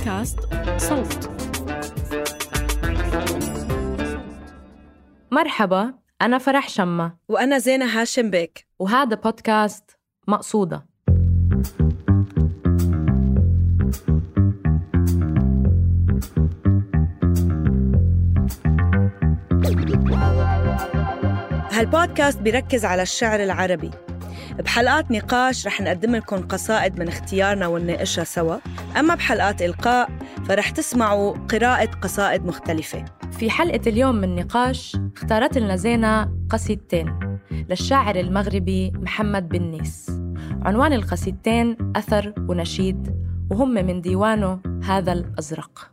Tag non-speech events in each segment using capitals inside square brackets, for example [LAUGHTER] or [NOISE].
بودكاست صوت. مرحبا أنا فرح شمة. وأنا زينة هاشم بيك. وهذا بودكاست مقصودة. هالبودكاست بيركز على الشعر العربي. بحلقات نقاش رح نقدم لكم قصائد من اختيارنا ونناقشها سوا. أما بحلقات إلقاء فرح تسمعوا قراءة قصائد مختلفة. في حلقة اليوم من نقاش اختارت لنا زينة قصيدتين للشاعر المغربي محمد بن نيس. عنوان القصيدتين أثر ونشيد وهم من ديوانه هذا الأزرق.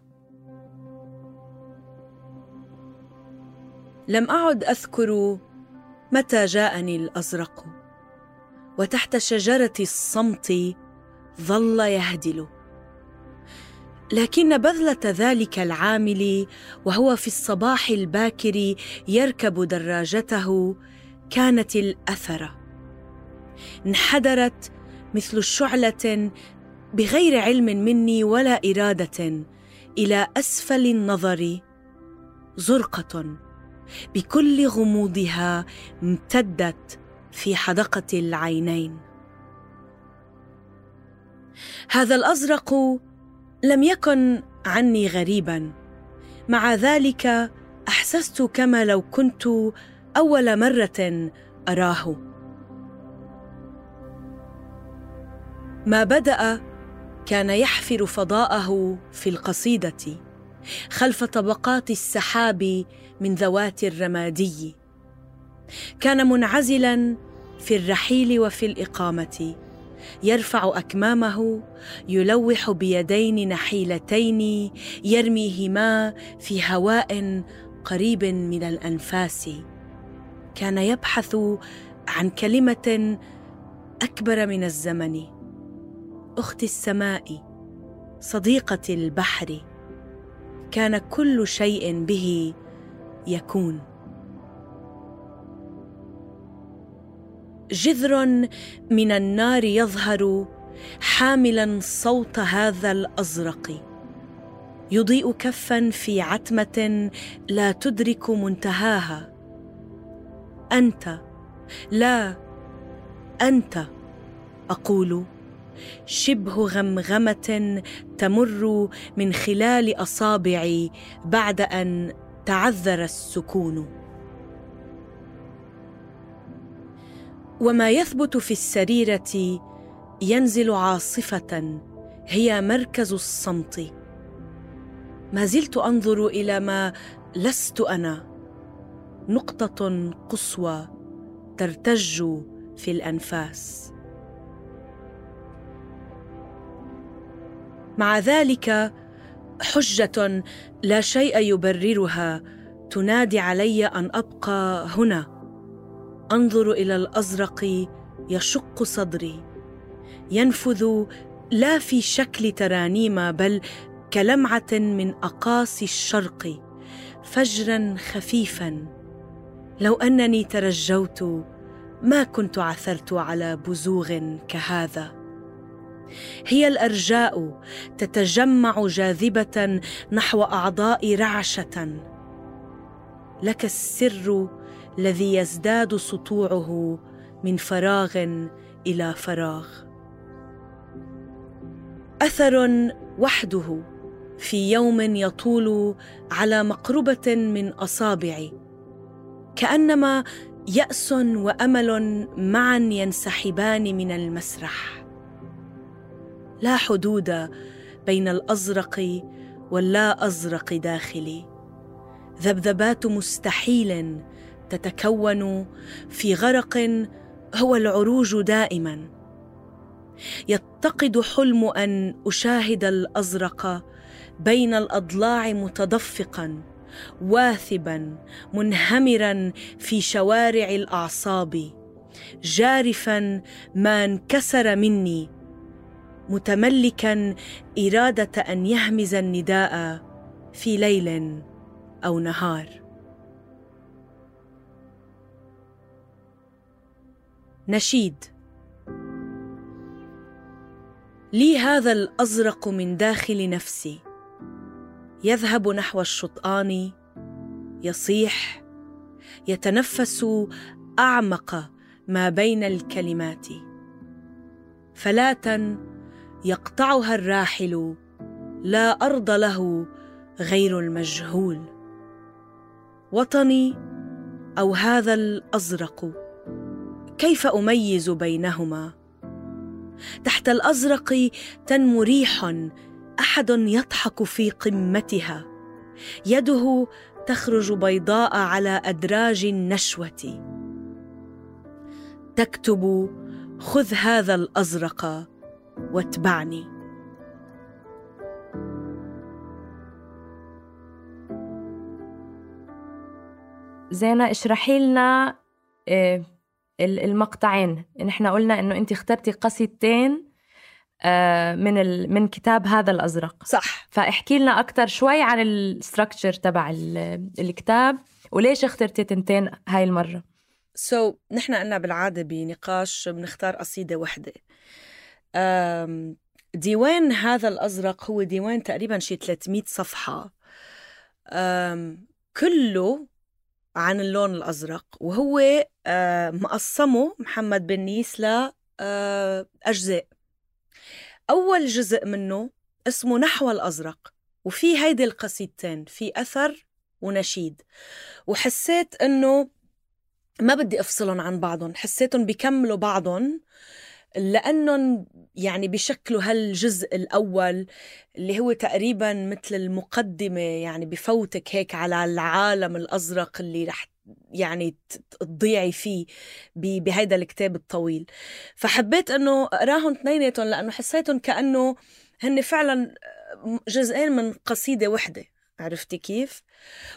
لم أعد أذكر متى جاءني الأزرق. وتحت شجرة الصمت ظل يهدل. لكن بذلة ذلك العامل وهو في الصباح الباكر يركب دراجته كانت الأثرة انحدرت مثل شعلة بغير علم مني ولا إرادة إلى أسفل النظر زرقة بكل غموضها امتدت في حدقة العينين. هذا الأزرق لم يكن عني غريبا. مع ذلك أحسست كما لو كنت أول مرة أراه. ما بدأ كان يحفر فضاءه في القصيدة خلف طبقات السحاب من ذوات الرمادي. كان منعزلا في الرحيل وفي الإقامة يرفع أكمامه يلوح بيدين نحيلتين يرميهما في هواء قريب من الأنفاس. كان يبحث عن كلمة أكبر من الزمن. اخت السماء صديقة البحر. كان كل شيء به يكون. جذر من النار يظهر حاملا صوت هذا الأزرق. يضيء كفا في عتمة لا تدرك منتهاها. أنت لا أنت أقول شبه غمغمة تمر من خلال أصابعي بعد أن تعذر السكون. وما يثبت في السريرة ينزل عاصفة هي مركز الصمت. ما زلت أنظر إلى ما لست أنا. نقطة قصوى ترتج في الأنفاس. مع ذلك حجة لا شيء يبررها تنادي علي أن أبقى هنا. أنظر إلى الأزرق يشق صدري. ينفذ لا في شكل ترانيم بل كلمعة من أقاصي الشرق فجرا خفيفا. لو أنني ترجوت ما كنت عثرت على بزوغ كهذا. هي الأرجاء تتجمع جاذبة نحو أعضاء رعشة. لك السر الذي يزداد سطوعه من فراغ إلى فراغ. أثر وحده في يوم يطول على مقربة من اصابعي كأنما يأس وأمل معا ينسحبان من المسرح. لا حدود بين الأزرق واللا أزرق داخلي. ذبذبات مستحيل تتكون في غرق هو العروج دائما. يتقد حلم أن أشاهد الأزرق بين الأضلاع متدفقا واثبا منهمرا في شوارع الأعصاب جارفا ما انكسر مني متملكا إرادة أن يهمز النداء في ليل أو نهار. نشيد. لي هذا الأزرق من داخل نفسي. يذهب نحو الشطآن. يصيح. يتنفس أعمق ما بين الكلمات. فلاة يقطعها الراحل. لا أرض له غير المجهول. وطني أو هذا الأزرق. كيف أميز بينهما؟ تحت الأزرق تنمو ريح أحد يضحك في قمتها. يده تخرج بيضاء على أدراج النشوة. تكتب خذ هذا الأزرق واتبعني. زينة اشرحي لنا آه، المقطعين. نحن قلنا إنه انت اخترتي قصيدتين آه، من من كتاب هذا الأزرق. صح. فاحكي لنا أكثر شوي عن ال structure تبع الكتاب وليش اخترتي تنتين هاي المرة؟ so, نحن قلنا بالعادة بنقاش بنختار قصيدة وحدة. ديوان هذا الأزرق هو ديوان تقريبا شي 300 صفحة. كله عن اللون الأزرق وهو مقسمه محمد بنيس لاجزاء أول جزء منه اسمه نحو الأزرق وفي هيدي القصيدتين في أثر ونشيد. وحسيت إنه ما بدي أفصلهم عن بعضهم حسيتهم بيكملوا بعضهم لأنهم يعني بشكلوا هالجزء الأول اللي هو تقريبا مثل المقدمة يعني بفوتك هيك على العالم الأزرق اللي رح يعني تضيعي فيه بهيدا الكتاب الطويل. فحبيت إنه أقراهم اثنيناتهم لأنه حسيتهم كأنه هن فعلا جزئين من قصيدة وحدة. عرفتي كيف؟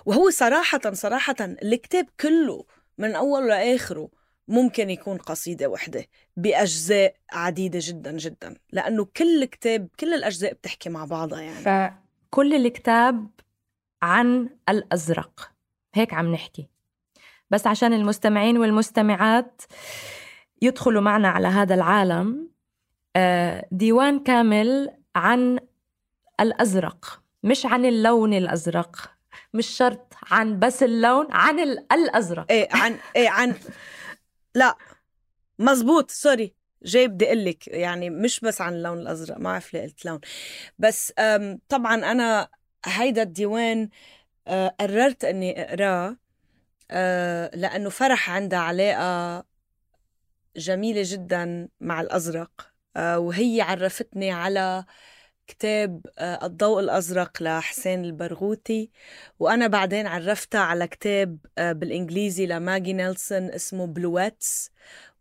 وهو صراحة صراحة الكتاب كله من أوله لآخره ممكن يكون قصيدة وحدة بأجزاء عديدة جدا جدا لأنه كل كتاب كل الأجزاء بتحكي مع بعضها يعني. فكل الكتاب عن الأزرق. هيك عم نحكي. بس عشان المستمعين والمستمعات يدخلوا معنا على هذا العالم آه، ديوان كامل عن الأزرق. مش عن اللون الأزرق مش شرط عن بس اللون عن الأزرق. إيه عن إيه عن [LAUGHS] لا مزبوط سوري. جاي بدي أقول لك يعني مش بس عن اللون الأزرق ما بعرف ليه قلت لون. بس طبعا أنا هيدا الديوان آه، قررت إني أقراه آه، لأنه فرح عندها علاقة جميلة جدا مع الأزرق آه، وهي عرفتني على كتاب آه، الضوء الأزرق لحسين البرغوثي. وأنا بعدين عرفتها على كتاب بالإنجليزي لماجي نيلسون اسمه Bluets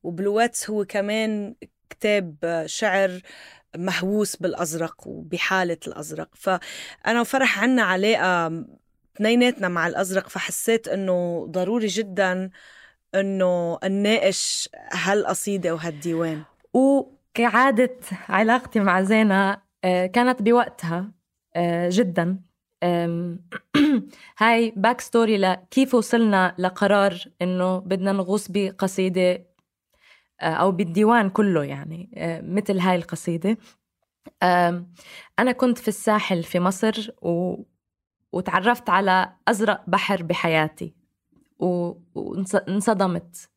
و Bluets هو كمان كتاب شعر مهووس بالأزرق وبحالة الأزرق. فأنا وفرح عنا علاقة اثنيناتنا مع الأزرق. فحسيت إنه ضروري جدا إنه نناقش هالقصيدة وهالديوان. وكعادة علاقتي مع زينة آه، كانت بوقتها آه، جدا. [CLEARS THROAT] هاي backstory لكيف وصلنا لقرار إنه بدنا نغوص بقصيدة آه، أو بالديوان كله يعني مثل هاي القصيدة. أنا كنت في الساحل في مصر و وتعرفت على أزرق بحر بحياتي وانصدمت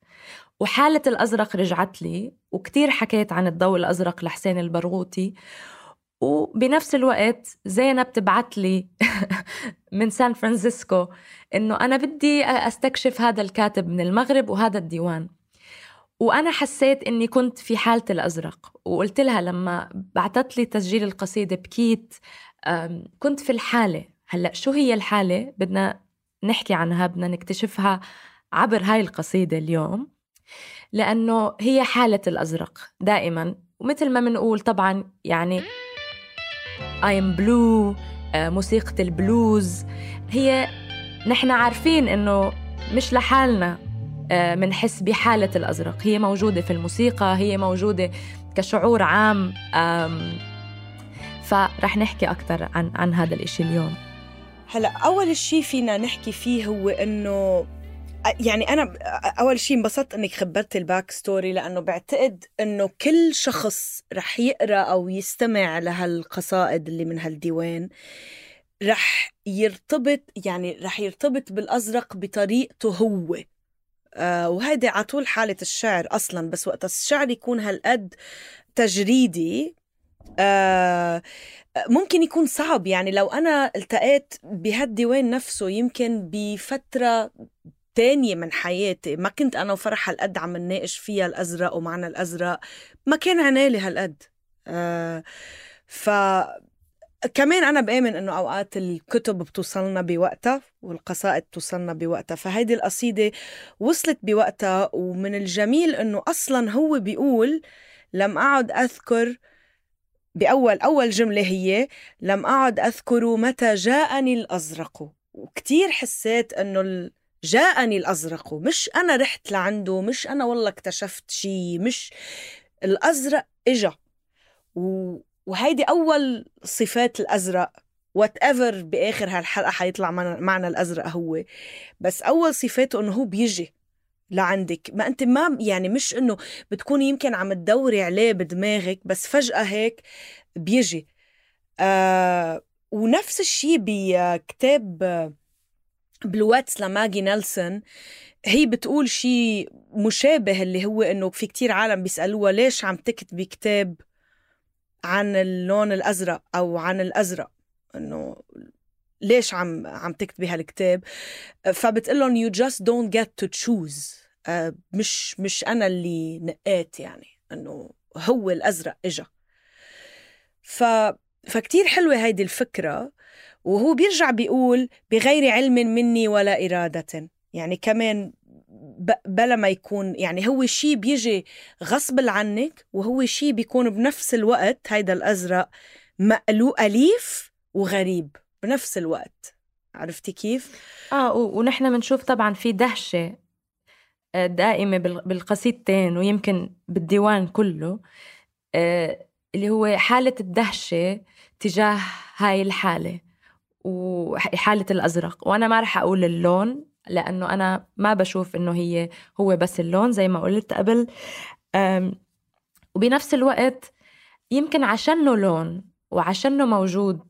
وحالة الأزرق رجعت لي وكتير حكيت عن الضوء الأزرق لحسين البرغوثي. وبنفس الوقت زينة تبعت لي [LAUGHS] من سان فرانسيسكو إنه أنا بدي أستكشف هذا الكاتب من المغرب وهذا الديوان. وأنا حسيت إني كنت في حالة الأزرق وقلت لها لما بعثت لي تسجيل القصيدة بكيت كنت في الحالة. هلأ شو هي الحالة؟ بدنا نحكي عنها بدنا نكتشفها عبر هاي القصيدة اليوم. لأنه هي حالة الأزرق دائما. ومثل ما بنقول طبعا يعني I am blue آه، موسيقى البلوز. هي نحن عارفين إنه مش لحالنا بنحس آه، بحالة الأزرق. هي موجودة في الموسيقى هي موجودة كشعور عام فرح نحكي أكثر عن عن هذا الإشي اليوم. هلا أول شيء فينا نحكي فيه هو إنه يعني أنا أول شيء انبسطت إنك خبرت ال backstory لأنه بعتقد إنه كل شخص رح يقرأ أو يستمع لهالقصائد اللي من هالديوان رح يرتبط يعني رح يرتبط بالأزرق بطريقته هو. آه وهيدي على طول حالة الشعر أصلا بس وقت الشعر يكون هالقد تجريدي آه ممكن يكون صعب. يعني لو أنا التقيت بهالديوان نفسه يمكن بفترة تانية من حياتي. ما كنت أنا وفرح هالقد عم نناقش فيها الأزرق ومعنى الأزرق. ما كان عنالي هالقد. آه ف كمان أنا بآمن إنه أوقات الكتب بتوصلنا بوقتها والقصائد توصلنا بوقتها. فهيدي القصيدة وصلت بوقتها ومن الجميل إنه أصلا هو بيقول لم أعد أذكر بأول أول جملة هي لم أعد أذكر متى جاءني الأزرق. وكتير حسيت إنه جاءني الأزرق مش أنا رحت لعنده مش أنا والله اكتشفت شيء مش الأزرق إجا. و... وهيدي أول صفات الأزرق وات ايفر بآخر هالحلقة حيطلع معنا الأزرق هو. بس أول صفاته إنه هو بيجي لعندك. ما أنت ما يعني مش إنه بتكوني يمكن عم تدوري عليه بدماغك بس فجأة هيك بيجي. آه ونفس الشيء بكتاب Bluets لماجي نيلسون هي بتقول شيء مشابه اللي هو إنه في كتير عالم بيسألوها ليش عم تكتبي كتاب عن اللون الأزرق أو عن الأزرق؟ إنه ليش عم عم تكتبي هالكتاب فبتقول لهم you just don't get to choose مش مش أنا اللي نقيت يعني إنه هو الأزرق إجا. ف فكتير حلوة هيدي الفكرة. وهو بيرجع بيقول بغير علم مني ولا إرادة. يعني كمان بلا ما يكون يعني هو شيء بيجي غصب عنك وهو شيء بيكون بنفس الوقت هيدا الأزرق مقلو أليف وغريب بنفس الوقت. عرفتي كيف؟ آه ونحن بنشوف طبعا في دهشة آه، دائمة بالقصيدتين ويمكن بالديوان كله آه، اللي هو حالة الدهشة تجاه هاي الحالة. وحالة الأزرق. وأنا ما رح أقول اللون لأنه أنا ما بشوف إنه هي هو بس اللون زي ما قلت قبل. وبنفس الوقت يمكن عشانه لون وعشانه موجود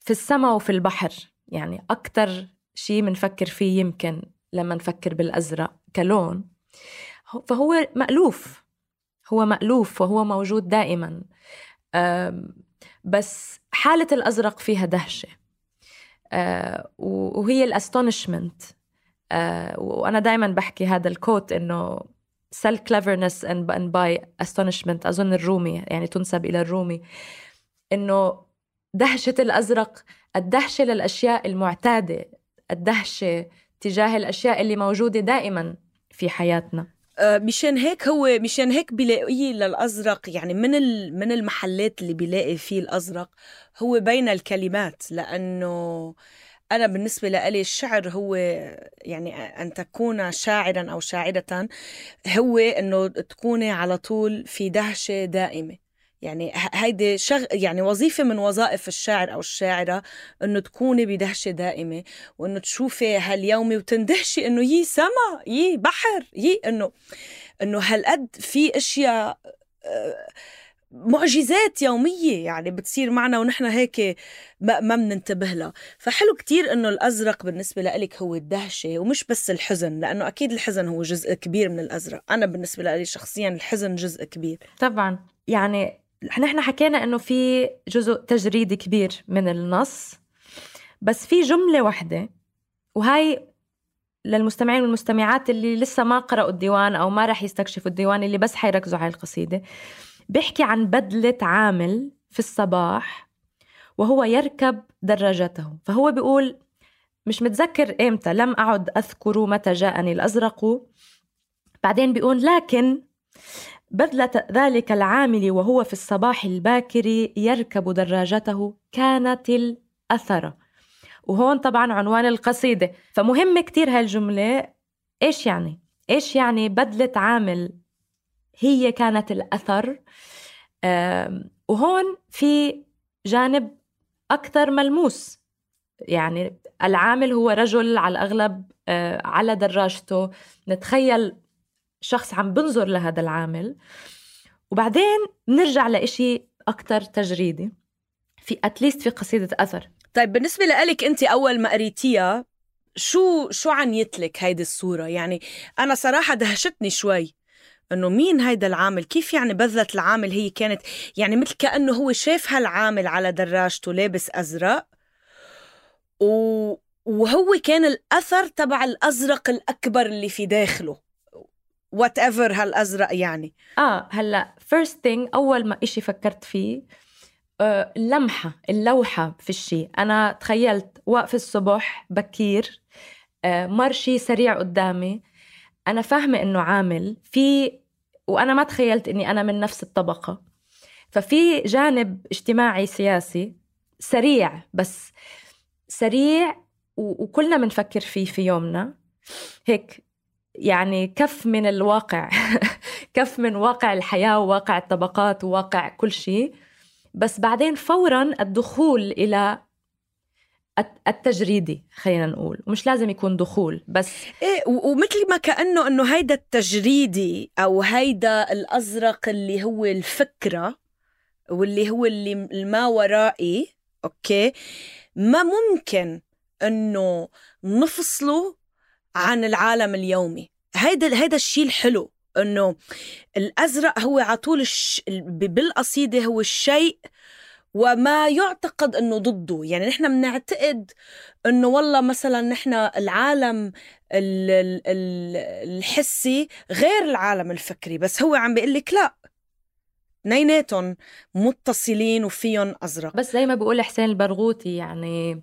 في السماء وفي البحر. يعني أكتر شيء بنفكر فيه يمكن لما نفكر بالأزرق كلون فهو مألوف. هو مألوف وهو موجود دائما. بس حالة الأزرق فيها دهشة. وهي الأستونشمنت. آه، وأنا دائما بحكي هذا الكوت إنه cleverness and, and buy astonishment أظن الرومي يعني تنسب إلى الرومي. إنه دهشة الأزرق الدهشة للأشياء المعتادة الدهشة تجاه الأشياء اللي موجودة دائما في حياتنا. آه، مشان هيك هو مشان هيك بلاقيه للأزرق يعني من من المحلات اللي بلاقي فيه الأزرق هو بين الكلمات لأنه أنا بالنسبة لي الشعر هو يعني أن تكون شاعرا أو شاعرة هو أنه تكوني على طول في دهشة دائمة. يعني هيدي شغ... يعني وظيفة من وظائف الشاعر أو الشاعرة إنه تكوني بدهشة دائمة وإنه تشوفي هاليومي وتندهشي إنه يي سما يي بحر يي إنه إنه هالقد في أشياء آه، معجزات يومية يعني بتصير معنا ونحن هيك ما بننتبه لها. فحلو كتير إنه الأزرق بالنسبة لإلك هو الدهشة ومش بس الحزن لأنه أكيد الحزن هو جزء كبير من الأزرق. أنا بالنسبة لي شخصيا الحزن جزء كبير. طبعا. يعني نحن حكينا إنه في جزء تجريدي كبير من النص بس في جملة واحدة وهاي للمستمعين والمستمعات اللي لسه ما قرأوا الديوان أو ما رح يستكشفوا الديوان اللي بس حيركزوا على القصيدة بيحكي عن بدلة عامل في الصباح وهو يركب دراجته. فهو بيقول مش متذكر إمتى لم أعد أذكر متى جاءني الأزرق. بعدين بيقول لكن بذلة ذلك العامل وهو في الصباح الباكر يركب دراجته كانت الأثرة وهون طبعا عنوان القصيدة. فمهم كتير هالجملة. إيش يعني؟ إيش يعني بدلة عامل هي كانت الأثر؟ وهون في جانب أكثر ملموس. يعني العامل هو رجل على الأغلب آه، على دراجته. نتخيل شخص عم بنظر لهذا العامل. وبعدين نرجع لإشي أكتر تجريدي في اتليست في قصيدة أثر. طيب بالنسبة لك أنت أول ما قريتيها شو شو عنيت لك هيدي الصورة؟ يعني أنا صراحة دهشتني شوي إنه مين هيدا العامل؟ كيف يعني بذلت العامل هي كانت؟ يعني مثل كأنه هو شاف هالعامل على دراجته لابس أزرق و... وهو كان الأثر تبع الأزرق الأكبر اللي في داخله. وات ايفر هالأزرق يعني. آه هلأ فيرست ثينج أول ما إشي فكرت فيه آه، اللمحة اللوحة في الشيء أنا تخيلت وقف الصبح بكير آه، مر شيء سريع قدامي. أنا فاهمة إنه عامل. في وأنا ما تخيلت إني أنا من نفس الطبقة. ففي جانب اجتماعي سياسي سريع بس سريع وكلنا بنفكر فيه في يومنا. هيك يعني كف من الواقع [LAUGHS] كف من واقع الحياة وواقع الطبقات وواقع كل شيء. بس بعدين فورا الدخول إلى التجريدي خلينا نقول. ومش لازم يكون دخول بس إيه ومثل ما كأنه إنه هيدا التجريدي أو هيدا الأزرق اللي هو الفكرة واللي هو اللي الما ورائي أوكي ما ممكن إنه نفصله عن العالم اليومي. هيدا هيدا الشيء الحلو إنه الأزرق هو على طول الش... بالقصيدة هو الشيء وما يعتقد إنه ضده. يعني نحن بنعتقد إنه والله مثلا نحن العالم الحسي غير العالم الفكري. بس هو عم بيقول لك لا. اثنيناتهم متصلين وفيهم أزرق. بس زي ما بقول حسين البرغوثي يعني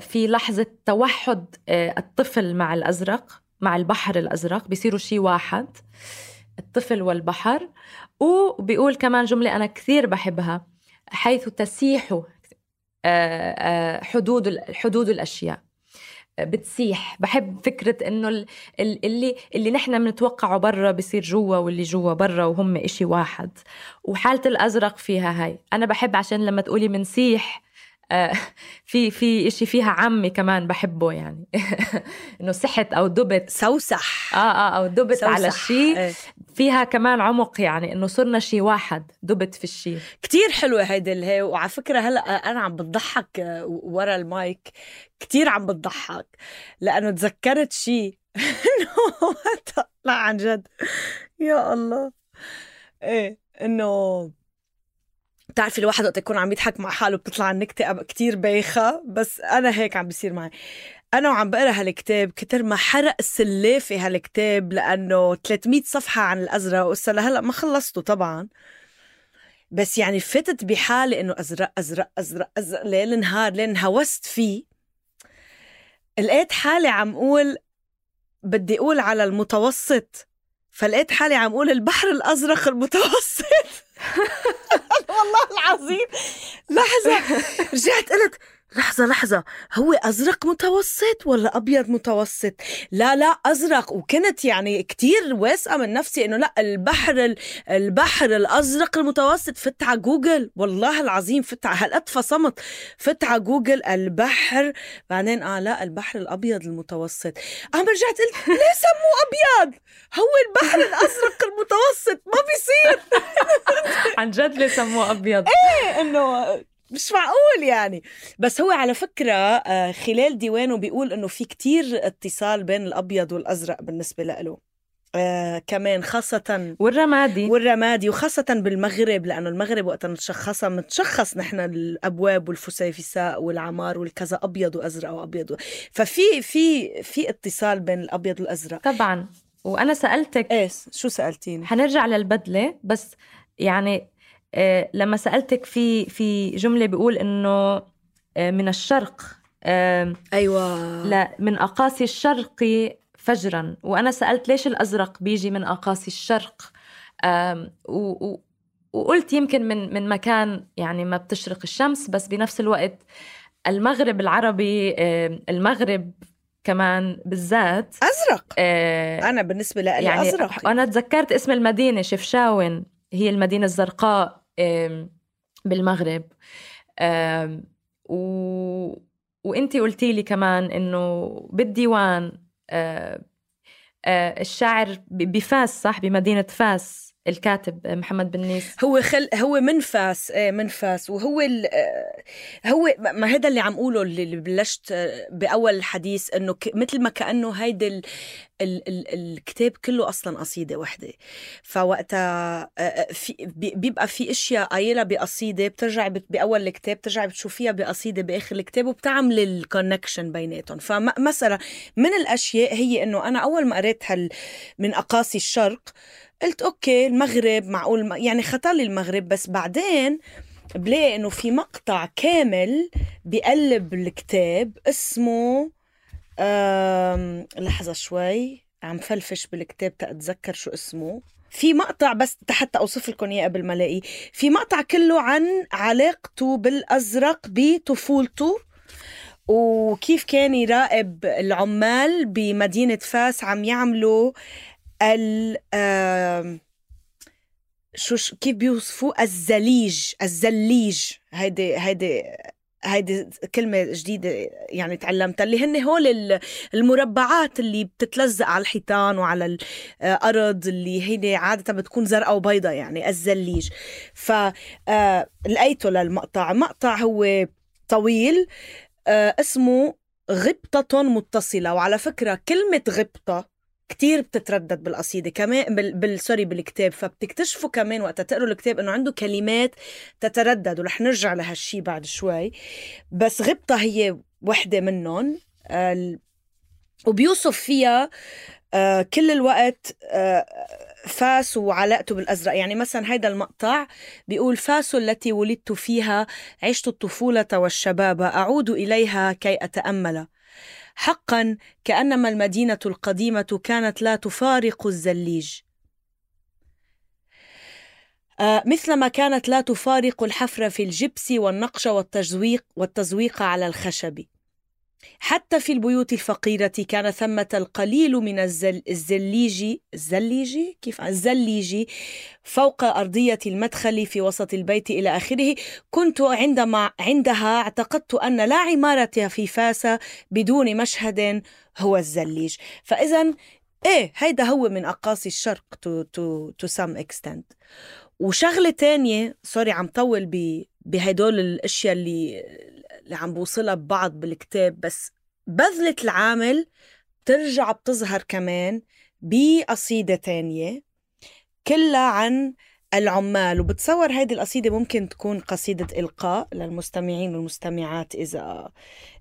في لحظة توحد آه، الطفل مع الأزرق مع البحر الأزرق بيصيروا شيء واحد الطفل والبحر. وبيقول كمان جملة أنا كثير بحبها حيث تسيح آه، آه، حدود حدود الأشياء. بتسيح. بحب فكرة إنه اللي اللي نحن بنتوقعه برا بصير جوا واللي جوا برا وهم إشي واحد. وحالة الأزرق فيها هاي. أنا بحب عشان لما تقولي منسيح آه، [LAUGHS] في في شيء فيها عمي كمان بحبه يعني. [LAUGHS] إنه سحت أو دبت. سوسح آه آه أو دبت على شيء إيه. فيها كمان عمق يعني إنه صرنا شيء واحد دبت في الشيء كتير حلوة هيدي الهي وعلى فكرة هلأ أنا عم بتضحك آه، ورا المايك. كتير عم بتضحك لأنه تذكرت شيء [LAUGHS] إنه لا عن جد. يا الله. إيه إنه بتعرفي الواحد وقت يكون عم يضحك مع حاله بتطلع النكتة كتير بايخة بس أنا هيك عم بيصير معي. أنا وعم بقرأ هالكتاب كتر ما حرق سلافي هالكتاب لأنه 300 صفحة عن الأزرق وإسا لهلأ ما خلصته طبعا. بس يعني فتت بحالي إنه أزرق أزرق أزرق أزرق ليل نهار لين هوست فيه. لقيت حالي عم أقول بدي أقول على المتوسط. فلقيت حالي عم أقول البحر الأزرق المتوسط. [LAUGHS] والله العظيم. لحظة رجعت قلت لحظة لحظة. هو أزرق متوسط ولا أبيض متوسط؟ لا لا أزرق. وكنت يعني كتير واثقة من نفسي إنه لا البحر البحر الأزرق المتوسط فت على جوجل. والله العظيم فت على هالقد فصمت فت على جوجل البحر. بعدين آه لا البحر الأبيض المتوسط. عم رجعت قلت [LAUGHS] ليه سموه أبيض؟ هو البحر الأزرق المتوسط. ما بيصير. [LAUGHS] عن جد ليه سموه أبيض؟ إيه إنه مش معقول يعني. بس هو على فكرة آه، خلال ديوانه بيقول إنه في كتير اتصال بين الأبيض والأزرق بالنسبة له. آه كمان خاصة والرمادي. والرمادي وخاصة بالمغرب لأنه المغرب وقت نتشخصها متشخص نحن الأبواب والفسيفساء والعمار والكذا أبيض وأزرق وأبيض و... ففي في في اتصال بين الأبيض والأزرق. طبعا. وأنا سألتك إيش؟ شو سألتيني؟ حنرجع للبدلة بس يعني لما سألتك في في جملة بيقول إنه آه، من الشرق أيوة. لا من أقاصي الشرق فجرا. وأنا سألت ليش الأزرق بيجي من أقاصي الشرق؟ و وقلت يمكن من من مكان يعني ما بتشرق الشمس بس بنفس الوقت المغرب العربي المغرب كمان بالذات أزرق؟ آه أنا بالنسبة لي يعني أزرق. أنا تذكرت اسم المدينة شفشاون هي المدينة الزرقاء. بالمغرب. وانت قلتي لي كمان إنه بالديوان آه آه الشاعر بفاس صح؟ بمدينة فاس الكاتب محمد بنيس هو خل هو من فاس إيه من فاس. وهو ال... آه، هو ما هذا اللي عم اقوله اللي بلشت آه، بأول الحديث إنه ك... مثل ما كأنه هيدا ال... ال... ال... الكتاب كله أصلا قصيدة وحدة. فوقتها آه، في بيبقى في أشياء قايلها بقصيدة بترجع بأول الكتاب بترجع بتشوفيها بقصيدة بآخر الكتاب وبتعمل ال connection بيناتهم. فمثلا من الأشياء هي إنه أنا أول ما قريت هال من أقاصي الشرق قلت okay المغرب معقول يعني خطر لي المغرب بس بعدين بلاقي إنه في مقطع كامل بقلب الكتاب اسمه لحظة شوي. عم فلفش بالكتاب تأتذكر شو اسمه. في مقطع بس حتى أوصف لكم إياه قبل ما ألاقيه. في مقطع كله عن علاقته بالأزرق بطفولته وكيف كان يراقب العمال بمدينة فاس عم يعملوا ال شو كيف بيوصفوه الزليج الزليج. هيدي هيدي هيدي كلمة جديدة يعني تعلمتها اللي هن هول المربعات اللي بتتلزق على الحيطان وعلى الأرض اللي هي عادة بتكون زرقاء وبيضاء يعني الزليج. ف آه، للمقطع. مقطع هو طويل آه، اسمه غبطة متصلة. وعلى فكرة كلمة غبطة كتير بتتردد بالقصيدة كمان بال... بال... sorry بالكتاب فبتكتشفوا كمان وقت تقروا الكتاب إنه عنده كلمات تتردد ورح نرجع لهالشي بعد شوي بس غبطة هي وحدة منهم. وبيوصف فيها آه كل الوقت آه فاس وعلاقته بالأزرق يعني مثلا هيدا المقطع بيقول فاس التي ولدت فيها عشت الطفولة والشباب أعود إليها كي أتأمل حقا كأنما المدينة القديمة كانت لا تفارق الزليج. آه مثلما كانت لا تفارق الحفر في الجبس والنقش والتزويق والتزويق على الخشب. حتى في البيوت الفقيرة كان ثمة القليل من الزل الزليج الزليجي كيف؟ الزليجي فوق أرضية المدخل في وسط البيت إلى آخره. كنت عندما عندها اعتقدت أن لا عمارة في فاس بدون مشهد هو الزليج. فإذا إيه هيدا هو من أقاصي الشرق to, to, to some extent. وشغلة تانية سوري عم طول بهدول الأشياء اللي اللي عم بوصلها ببعض بالكتاب بس بذلة العامل بترجع بتظهر كمان بقصيدة تانية كلها عن العمال وبتصور هيدي القصيدة ممكن تكون قصيدة إلقاء للمستمعين والمستمعات إذا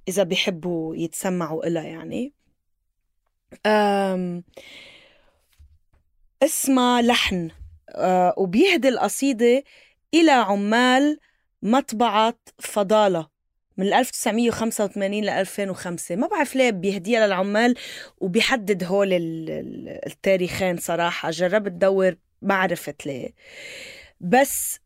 إذا بيحبوا يتسمعوا إلها يعني. أم اسمها لحن أه وبيهدي القصيدة إلى عمال مطبعة فضالة. من 1985 ل 2005 ما بعرف ليه بيهديها للعمال وبيحدد هول التاريخين صراحة. جربت دور ما عرفت ليه. بس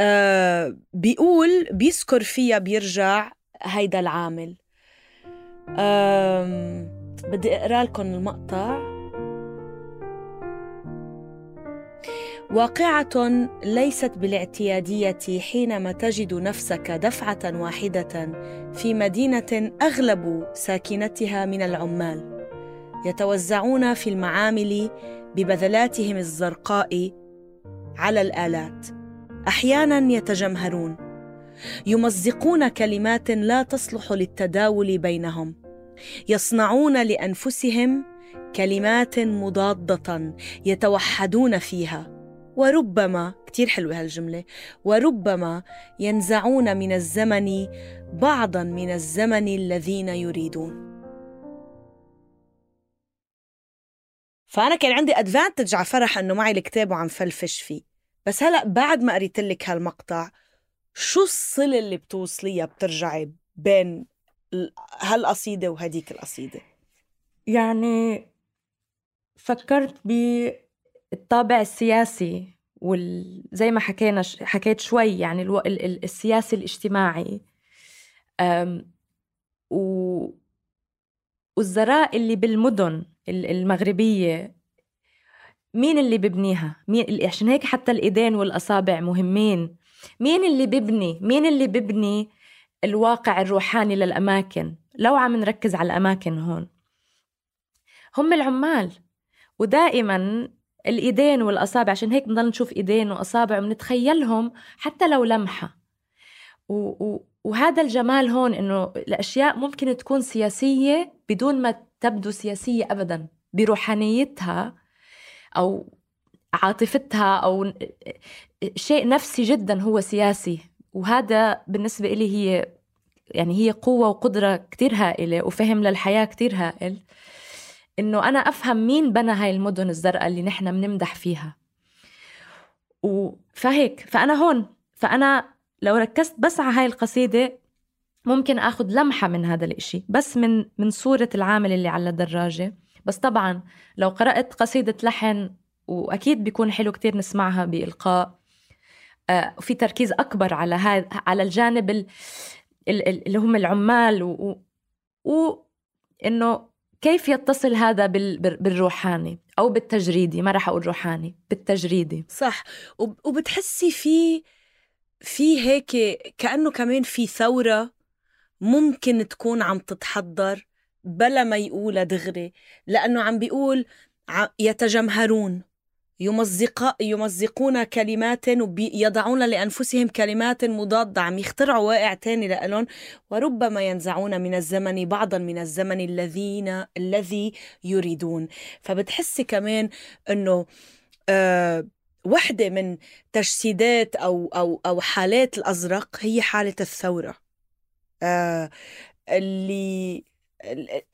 آه بيقول بيذكر فيها بيرجع هيدا العامل. آه بدي أقرأ لكم المقطع. واقعة ليست بالاعتيادية حينما تجد نفسك دفعة واحدة في مدينة أغلب ساكنتها من العمال. يتوزعون في المعامل ببذلاتهم الزرقاء على الآلات. أحيانا يتجمهرون. يمزقون كلمات لا تصلح للتداول بينهم. يصنعون لأنفسهم كلمات مضادة يتوحدون فيها. وربما كتير حلوة هالجملة وربما ينزعون من الزمن بعضا من الزمن الذين يريدون. فأنا كان عندي أدفانتج على فرح إنه معي الكتاب وعم فلفش فيه. بس هلأ بعد ما قريت لك هالمقطع شو الصلة اللي بتوصليها بترجعي بين هالقصيدة وهديك القصيدة؟ يعني فكرت ب الطابع السياسي وال... زي ما حكينا حكيت شوي يعني ألو... ال... السياسي الاجتماعي. و... والزراء اللي بالمدن المغربية مين اللي ببنيها؟ مين عشان هيك حتى الإيدين والأصابع مهمين مين اللي ببني؟ مين اللي ببني الواقع الروحاني للأماكن لو عم نركز على الأماكن هون هم العمال. ودائما الإيدين والأصابع عشان هيك بنضل نشوف إيدين وأصابع وبنتخيلهم حتى لو لمحة. و و وهذا الجمال هون إنه الأشياء ممكن تكون سياسية بدون ما تبدو سياسية ابدا. بروحانيتها أو عاطفتها أو شيء نفسي جدا هو سياسي. وهذا بالنسبة لي هي يعني هي قوة وقدرة كتير هائلة وفهم للحياة كتير هائل. إنه أنا أفهم مين بنى هاي المدن الزرقاء اللي نحن بنمدح فيها. فهيك فأنا هون فأنا لو ركزت بس على هاي القصيدة ممكن آخذ لمحة من هذا الإشي بس من من صورة العامل اللي على الدراجة. بس طبعا لو قرأت قصيدة لحن وأكيد بيكون حلو كتير نسمعها بإلقاء. آه تركيز أكبر على هذا على الجانب اللي هم العمال و, و إنه كيف يتصل هذا بالروحاني أو بالتجريدي؟ ما راح أقول روحاني بالتجريدي. صح. وبتحسي في في هيك كأنه كمان في ثورة ممكن تكون عم تتحضر بلا ما يقولها دغري لأنه عم بيقول يتجمهرون. يمزق يمزقون كلمات ويضعون لأنفسهم كلمات مضادة. عم يخترعوا واقع تاني لألون وربما ينزعون من الزمن بعضا من الزمن الذين الذي يريدون. فبتحسي كمان أنه أه وحدة من تجسيدات أو أو أو حالات الأزرق هي حالة الثورة. أه اللي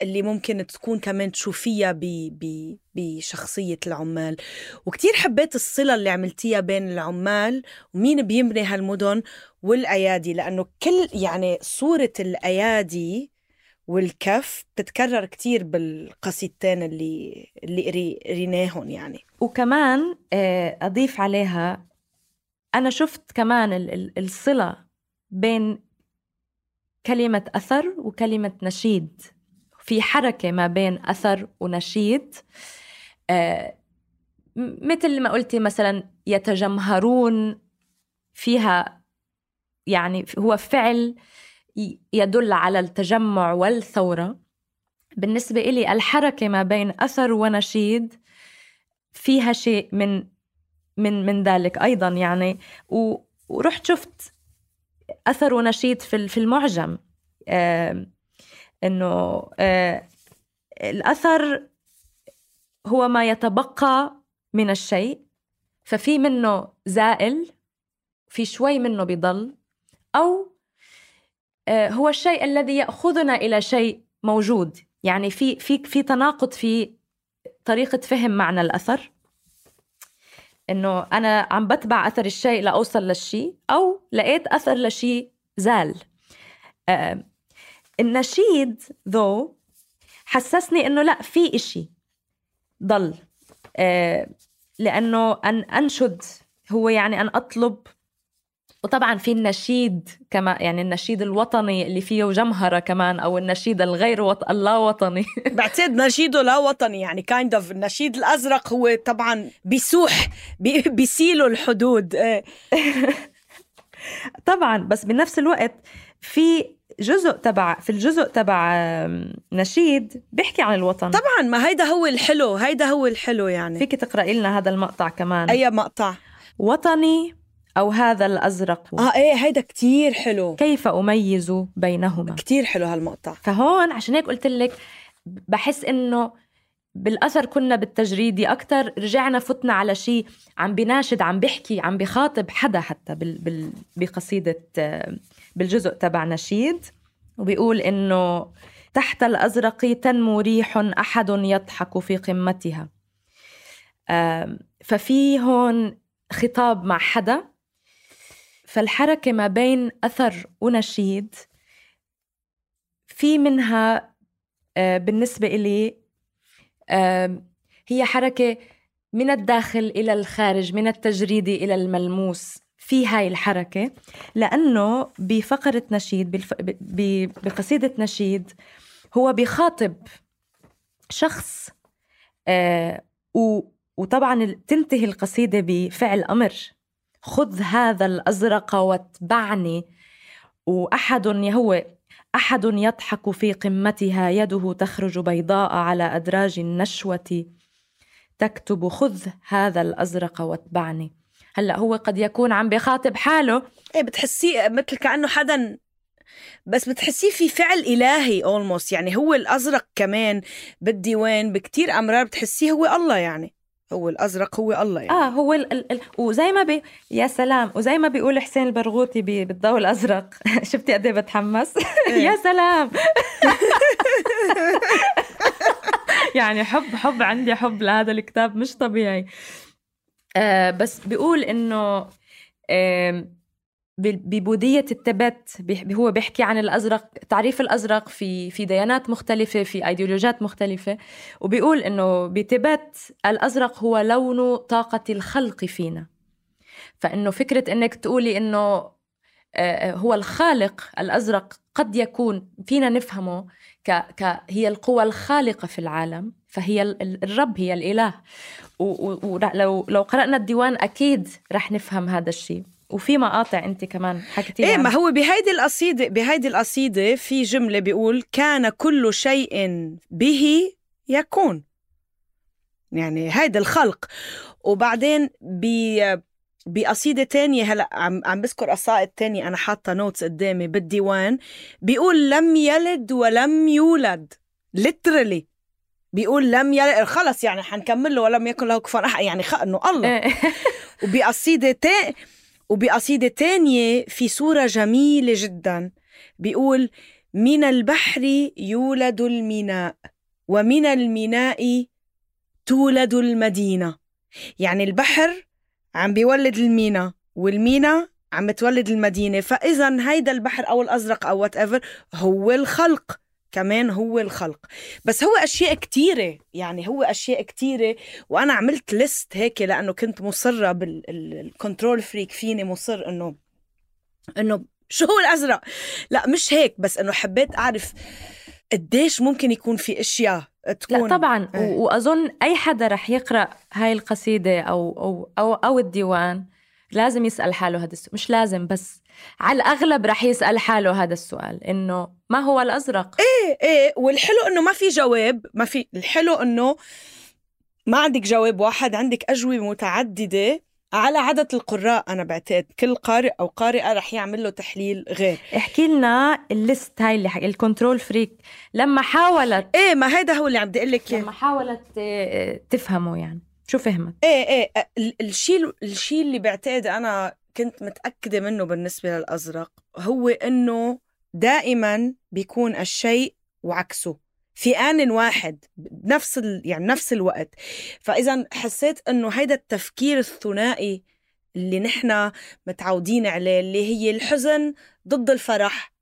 اللي ممكن تكون كمان تشوفيها بشخصية العمال. وكتير حبيت الصلة اللي عملتيها بين العمال ومين بيبني هالمدن والأيادي لأنه كل يعني صورة الأيادي والكف بتتكرر كتير بالقصيدتين اللي اللي قريناهم يعني. وكمان آه، أضيف عليها أنا شفت كمان الصلة بين كلمة أثر وكلمة نشيد. في حركة ما بين أثر ونشيد آه مثل ما قلتي مثلا يتجمهرون فيها يعني هو فعل يدل على التجمع والثورة. بالنسبة إلي الحركة ما بين أثر ونشيد فيها شيء من من من ذلك أيضا يعني. ورحت شفت أثر ونشيد في في المعجم إنه آه الأثر هو ما يتبقى من الشيء. ففي منه زائل في شوي منه بيضل أو آه هو الشيء الذي يأخذنا إلى شيء موجود. يعني في في في تناقض في طريقة فهم معنى الأثر. إنه أنا عم بتبع أثر الشيء لاوصل للشيء أو لقيت أثر لشيء زال. آه النشيد ذو حسسني إنه لا في إشي ضل. آه لأنه أن أنشد هو يعني أن أطلب. وطبعا في النشيد كما يعني النشيد الوطني اللي فيه جمهرة كمان أو النشيد الغير وط... اللا وطني [LAUGHS] بعتقد نشيده لا وطني يعني كايند kind اوف of. النشيد الأزرق هو طبعا بيسوح بي... بيسيلوا الحدود. [LAUGHS] طبعا بس بنفس الوقت في جزء تبع في الجزء تبع نشيد بيحكي عن الوطن. طبعا ما هيدا هو الحلو هيدا هو الحلو يعني. فيك تقرأي لنا هذا المقطع كمان. أي مقطع؟ وطني أو هذا الأزرق؟ آه إيه هيدا كتير حلو. كيف أميز بينهما؟ كتير حلو هالمقطع. فهون عشان هيك قلت لك بحس إنه بالأثر كنا بالتجريدي أكتر رجعنا فتنا على شيء عم بناشد عم بيحكي عم بخاطب حدا حتى بال بال بقصيدة بالجزء تبع نشيد وبيقول إنه تحت الأزرق تنمو ريح أحد يضحك في قمتها. ففي هون خطاب مع حدا. فالحركة ما بين أثر ونشيد في منها آه، بالنسبة إلي هي حركة من الداخل إلى الخارج من التجريدي إلى الملموس. في هاي الحركة لأنه بفقرة نشيد بالف... ب... بقصيدة نشيد هو بيخاطب شخص آه و... وطبعا تنتهي القصيدة بفعل أمر. خذ هذا الأزرق واتبعني. وأحد هو أحد يضحك في قمتها يده تخرج بيضاء على أدراج النشوة. تكتب خذ هذا الأزرق واتبعني. هلا هو قد يكون عم بخاطب حاله. إيه بتحسيه مثل كأنه حدا بس بتحسيه في فعل إلهي اولموست يعني هو الأزرق كمان بالديوان بكتير أمرار بتحسيه هو الله يعني. هو الأزرق هو الله يعني. آه هو ال ال ال وزي ما بي يا سلام وزي ما بيقول حسين البرغوثي بالضوء الأزرق. [LAUGHS] شفتي قد إيه بتحمس؟ إيه. [LAUGHS] يا سلام! [LAUGHS] يعني حب حب عندي حب لهذا الكتاب مش طبيعي. آه بس بيقول إنه آه ببودية التبت هو بيحكي عن الأزرق تعريف الأزرق في في ديانات مختلفة في أيديولوجيات مختلفة وبيقول إنه بتبت الأزرق هو لون طاقة الخلق فينا. فإنه فكرة إنك تقولي إنه آه، آه، هو الخالق الأزرق قد يكون فينا نفهمه ك, ك هي القوى الخالقة في العالم. فهي الرب هي الإله. ولو لو قرأنا الديوان أكيد رح نفهم هذا الشيء. وفي مقاطع أنت كمان حكيتي إيه ما هو بهيدي القصيدة بهيدي القصيدة في جملة بيقول كان كل شيء به يكون. يعني هيدا الخلق. وبعدين ب بقصيدة تانية هلأ عم عم بذكر قصائد تانية أنا حاطة نوتس قدامي بالديوان. بيقول لم يلد ولم يولد. literally. بيقول لم يلد خلص يعني حنكمل له ولم يكن له كفوا أحد. يعني خ... إنه الله. إيه. [LAUGHS] وبقصيدة تانية وبقصيدة تانية في صورة جميلة جدا. بيقول من البحر يولد الميناء ومن الميناء تولد المدينة. يعني البحر عم بيولد الميناء والميناء عم تولد المدينة. فإذا هيدا البحر أو الأزرق أو وات هو الخلق. كمان هو الخلق. بس هو أشياء كتيرة يعني هو أشياء كتيرة وأنا عملت list هيك لأنه كنت مصرة بال control freak فيني مصر إنه إنه شو هو الأزرق؟ لا مش هيك بس إنه حبيت أعرف قديش ممكن يكون في أشياء تكون لا طبعا إيه. وأظن أي حدا رح يقرأ هاي القصيدة أو أو أو, أو الديوان لازم يسأل حاله هذا السؤال. مش لازم بس على الأغلب رح يسأل حاله هذا السؤال إنه ما هو الأزرق؟ إيه إيه والحلو إنه ما في جواب ما في الحلو إنه ما عندك جواب واحد عندك أجوبة متعددة على عدد القراء أنا بعتقد كل قارئ أو قارئة رح يعمل له تحليل غير. احكي لنا ال list هاي اللي حكي ال control freak لما حاولت إيه ما هيدا هو اللي عم بدي أقول لك لما حاولت آه، تفهمه يعني شو فهمت إيه إيه الشيء الشيء اللي بعتقد أنا كنت متأكدة منه بالنسبة للأزرق هو إنه دائما بيكون الشيء وعكسه في آن واحد بنفس ال... يعني نفس الوقت. فإذا حسيت إنه هيدا التفكير الثنائي اللي نحن متعودين عليه اللي هي الحزن ضد الفرح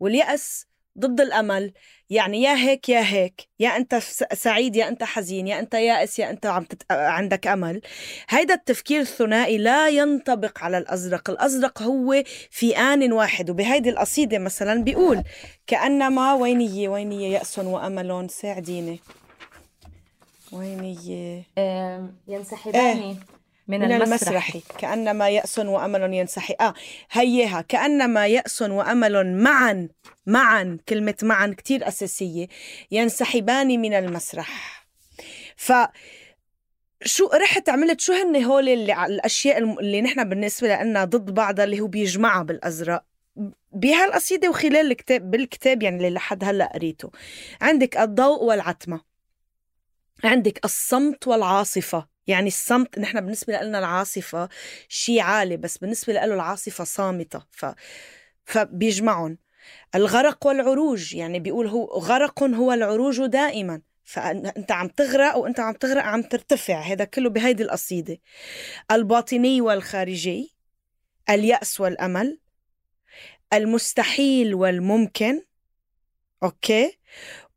واليأس ضد الأمل. يعني يا هيك يا هيك يا أنت سعيد يا أنت حزين يا أنت يائس يا أنت عم تت... عندك أمل. هيدا التفكير الثنائي لا ينطبق على الأزرق. الأزرق هو في ان واحد وبهيدي القصيدة مثلا بيقول كأنما ويني ويني يأس وأمل ساعديني. ويني ينسحبان إيه. من, من المسرح. المسرح. كأنما يأس وأمل ينسحي آه هيها. كأنما يأس وأمل معا معا كلمة معا كتير أساسية. ينسحبان من المسرح. ف شو رحت عملت شو هن هول اللي الأشياء اللي نحن بالنسبة لنا ضد بعضها اللي هو بيجمعها بالأزرق؟ بهالقصيدة وخلال الكتاب بالكتاب يعني اللي لحد هلأ قريته. عندك الضوء والعتمة. عندك الصمت والعاصفة. يعني الصمت نحن بالنسبة لنا العاصفة شيء عالي بس بالنسبة له العاصفة صامتة. ف... فبيجمعهم الغرق والعروج يعني بيقول هو غرق هو العروج دائما. فانت عم تغرق وأنت عم تغرق عم ترتفع. هذا كله بهيدي القصيدة. الباطني والخارجي اليأس والأمل المستحيل والممكن. أوكي؟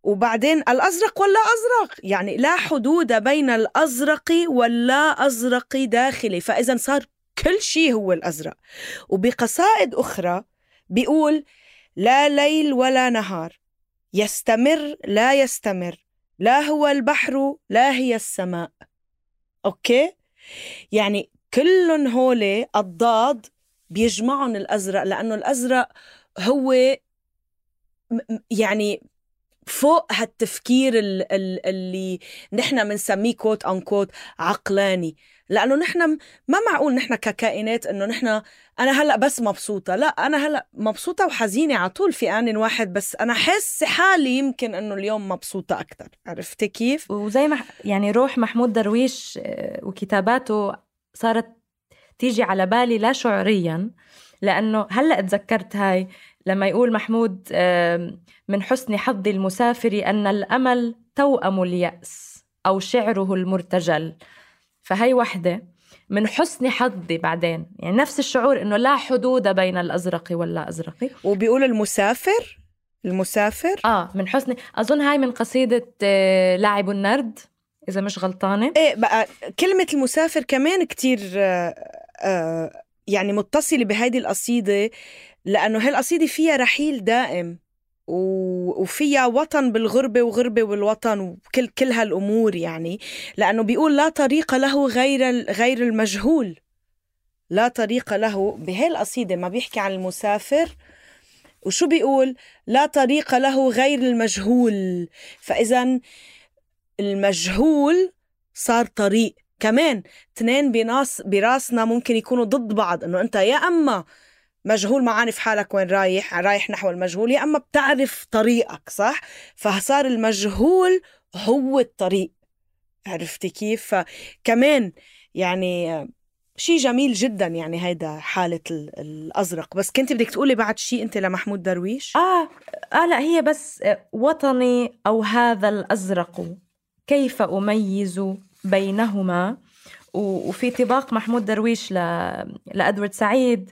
وبعدين الأزرق ولا أزرق؟ يعني لا حدود بين الأزرق واللا أزرق داخلي. فإذا صار كل شيء هو الأزرق. وبقصائد أخرى بيقول لا ليل ولا نهار. يستمر لا يستمر. لا هو البحر لا هي السماء. أوكي؟ يعني كلهم هولي الضاد بيجمعهم الأزرق لأنه الأزرق هو يعني فوق هالتفكير اللي نحن بنسميه كوت ان كوت عقلاني. لأنه نحن ما معقول نحن ككائنات إنه نحن أنا هلأ بس مبسوطة. لأ أنا هلأ مبسوطة وحزينة على طول في آن واحد بس أنا حس حالي يمكن إنه اليوم مبسوطة أكثر عرفتي كيف؟ وزي ما يعني روح محمود درويش آه، وكتاباته صارت تيجي على بالي لا شعوريا لأنه هلأ تذكرت هاي لما يقول محمود من حسن حظ المسافر أن الأمل توأم اليأس أو شعره المرتجل. فهي وحدة. من حسن حظي بعدين. يعني نفس الشعور إنه لا حدود بين الأزرق واللا ازرق وبيقول المسافر؟ المسافر؟ آه من حسن. أظن هاي من قصيدة آه، لاعب النرد إذا مش غلطانة. إيه بقى كلمة المسافر كمان كتير آه آه يعني متصلة بهيدي القصيدة. لأنه هالقصيده فيها رحيل دائم وفيها وطن بالغربة وغربة بالوطن وكل كل هالأمور يعني. لأنه بيقول لا طريق له غير غير المجهول. لا طريق له بهي القصيدة ما بيحكي عن المسافر. وشو بيقول؟ لا طريق له غير المجهول. فإذا المجهول صار طريق. كمان اثنين براسنا ممكن يكونوا ضد بعض إنه أنت يا أما مجهول ما عارف حالك وين رايح رايح نحو المجهول يا أما بتعرف طريقك صح؟ فصار المجهول هو الطريق. عرفتي كيف؟ فكمان يعني شيء جميل جدا يعني هيدا حالة الأزرق. بس كنت بدك تقولي بعد شيء أنت لمحمود درويش؟ آه آه لا هي بس وطني أو هذا الأزرق. كيف أميز بينهما؟ وفي طباق محمود درويش ل... لأدوارد سعيد.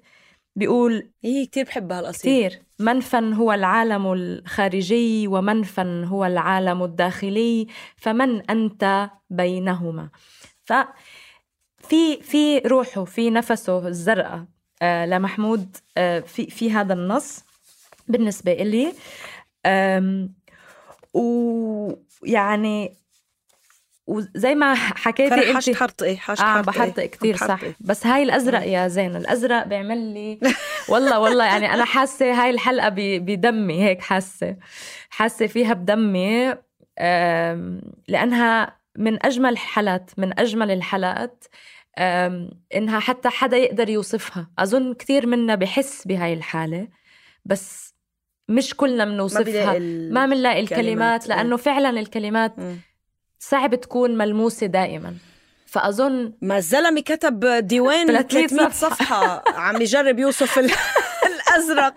بيقول هي كتير بحبها القصيدة كتير. منفا هو العالم الخارجي ومنفا هو العالم الداخلي فمن أنت بينهما. ف في في روحه في نفسه الزرقاء آه لمحمود آه في في هذا النص بالنسبة إلي. ويعني وزي ما حكيتي انت حشت حرط إيه حشت آه بحرطق إيه؟ كثير صح إيه؟ بس هاي الأزرق يا زين الأزرق بيعمل لي والله والله يعني أنا حاسة هاي الحلقة بدمي هيك حاسة حاسة فيها بدمي لأنها من أجمل الحالات من أجمل الحلقات إنها حتى حدا يقدر يوصفها أظن كثير منا بحس بهاي الحالة بس مش كلنا بنوصفها ما بنلاقي الكلمات لأنه فعلا الكلمات م. صعب تكون ملموسة دائما. فأظن ما الزلمة كتب ديوان [LAUGHS] 300 صفحة, صفحة. عم يجرب يوصف [LAUGHS] الأزرق.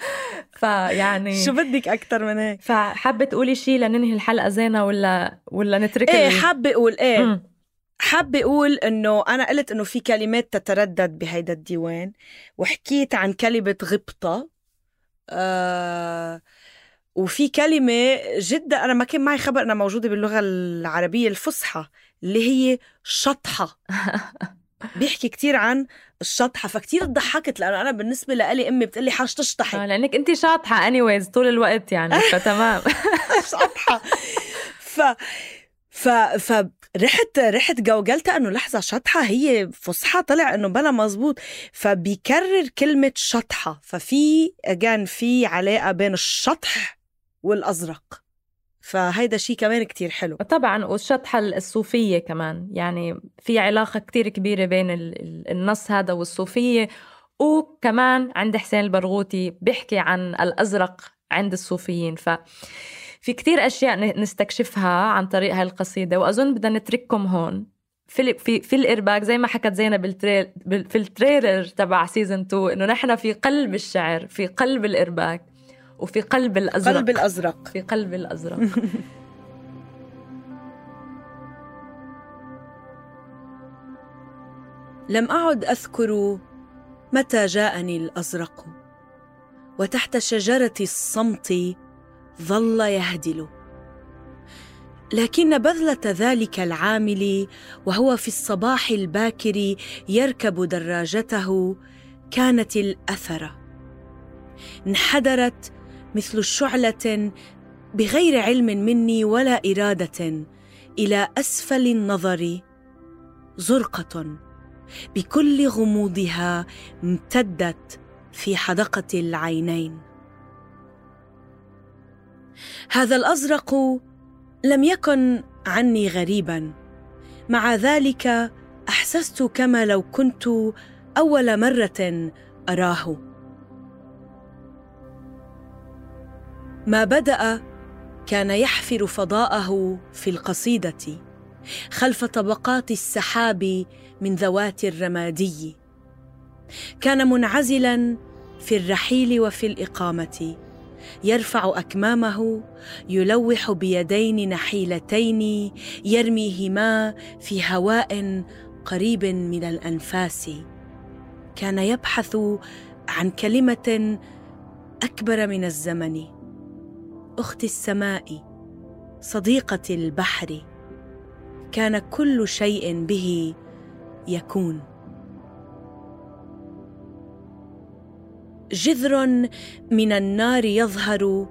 فيعني شو بدك أكثر من هيك؟ فحابة تقولي شيء لننهي الحلقة زينة ولا ولا نترك إيه حابة أقول إيه. حابة أقول إنه أنا قلت إنه في كلمات تتردد بهيدا الديوان. وحكيت عن كلمة غبطة. آه وفي كلمة جدا أنا ما كان معي خبر أنها موجودة باللغة العربية الفصحى اللي هي شطحة. [LAUGHS] بيحكي كتير عن الشطحة فكتير ضحكت لأنه أنا بالنسبة لإلي أمي بتقلي حاج تشطحي. آه لأنك أنت شاطحة anyways طول الوقت يعني [LAUGHS] فتمام. [LAUGHS] شطحة. ف ف ف رحت رحت جوجلتها إنه لحظة شطحة هي فصحى طلع إنه بلا مزبوط فبيكرر كلمة شطحة ففي اجان في علاقة بين الشطح والأزرق. فهيدا شيء كمان كتير حلو. طبعا والشطحة الصوفية كمان. يعني في علاقة كتير كبيرة بين النص هذا والصوفية. وكمان عند حسين البرغوثي بيحكي عن الأزرق عند الصوفيين. ف في كتير أشياء نستكشفها عن طريق هاي القصيدة. وأظن بدنا نترككم هون. في في في الإرباك زي ما حكت زينب بال trail في ال trailer تبع season 2 إنه نحن في قلب الشعر في قلب الإرباك. وفي قلب الأزرق. قلب الأزرق. في قلب الأزرق. [LAUGHS] لم أعد أذكر متى جاءني الأزرق وتحت شجرة الصمت ظل يهدل. لكن بذلة ذلك العامل وهو في الصباح الباكر يركب دراجته كانت الأثرة انحدرت مثل شعلة بغير علم مني ولا إرادة إلى أسفل النظر زرقة بكل غموضها امتدت في حدقة العينين. هذا الأزرق لم يكن عني غريبا مع ذلك أحسست كما لو كنت أول مرة أراه. ما بدأ كان يحفر فضاءه في القصيدة خلف طبقات السحاب من ذوات الرمادي. كان منعزلا في الرحيل وفي الإقامة يرفع أكمامه يلوح بيدين نحيلتين يرميهما في هواء قريب من الأنفاس. كان يبحث عن كلمة أكبر من الزمن. اخت السماء صديقه البحر كان كل شيء به يكون. جذر من النار يظهر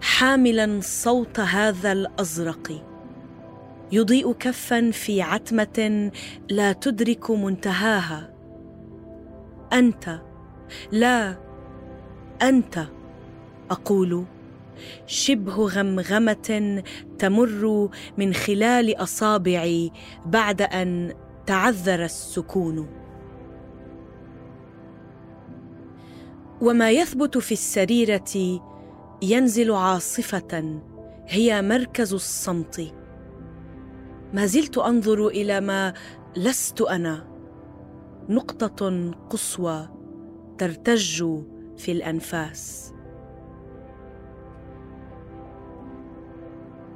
حاملا صوت هذا الأزرق. يضيء كفا في عتمة لا تدرك منتهاها. أنت لا أنت أقول. شبه غمغمة تمر من خلال أصابعي بعد أن تعذر السكون. وما يثبت في السريرة ينزل عاصفة هي مركز الصمت. ما زلت أنظر إلى ما لست أنا. نقطة قصوى ترتج في الأنفاس.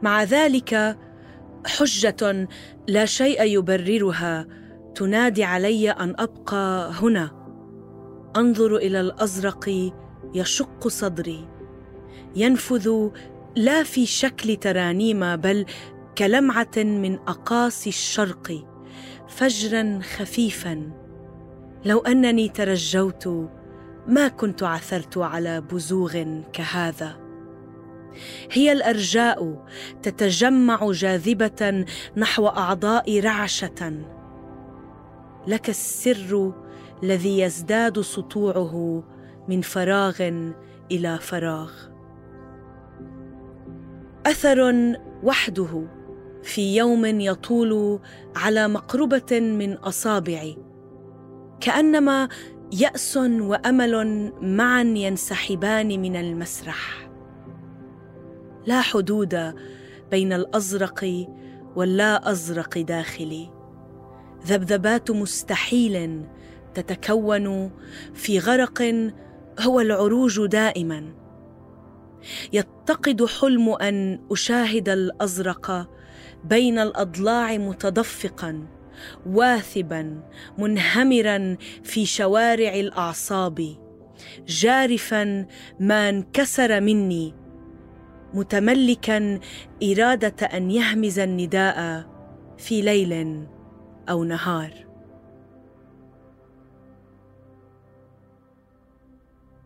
مع ذلك حجة لا شيء يبررها. تنادي علي أن أبقى هنا. أنظر إلى الأزرق يشق صدري. ينفذ لا في شكل ترانيم بل كلمعة من أقاصي الشرق فجرا خفيفا. لو أنني ترجوت ما كنت عثرت على بزوغ كهذا. هي الأرجاء تتجمع جاذبة نحو أعضاء رعشة. لك السر الذي يزداد سطوعه من فراغ إلى فراغ. أثر وحده في يوم يطول على مقربة من أصابعي. كأنما يأس وأمل معا ينسحبان من المسرح. لا حدود بين الأزرق واللا أزرق داخلي. ذبذبات مستحيل تتكون في غرق هو العروج دائما. يتقد حلم أن أشاهد الأزرق بين الأضلاع متدفقا واثبا منهمرا في شوارع الأعصاب. جارفا ما انكسر مني متملكا إرادة أن يهمز النداء في ليل أو نهار.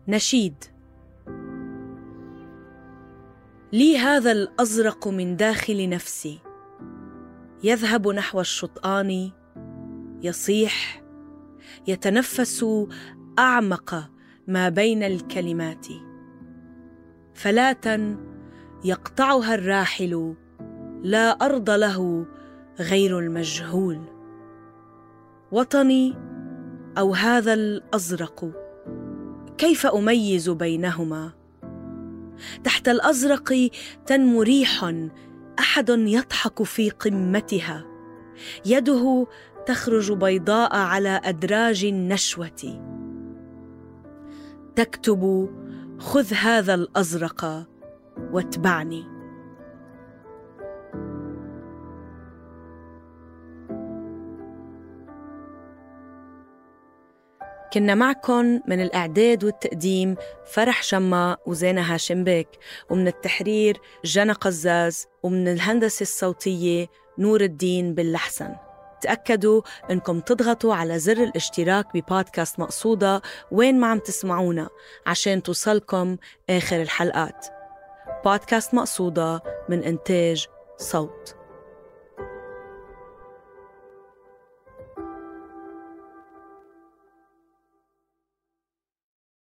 نشيد. لي هذا الأزرق من داخل نفسي. يذهب نحو الشطآن. يصيح. يتنفس أعمق ما بين الكلمات. فلاه يقطعها الراحل لا أرض له غير المجهول. وطني أو هذا الأزرق كيف أميز بينهما؟ تحت الأزرق تنمو ريح أحد يضحك في قمتها. يده تخرج بيضاء على أدراج النشوة. تكتب خذ هذا الأزرق واتبعني. كنا معكم من الإعداد والتقديم فرح شما وزينة هاشم بيك ومن التحرير جنى قزاز ومن الهندسة الصوتية نور الدين باللحسن تأكدوا أنكم تضغطوا على زر الاشتراك ببودكاست مقصودة وين ما عم تسمعونا عشان توصلكم آخر الحلقات. بودكاست مقصودة من إنتاج صوت.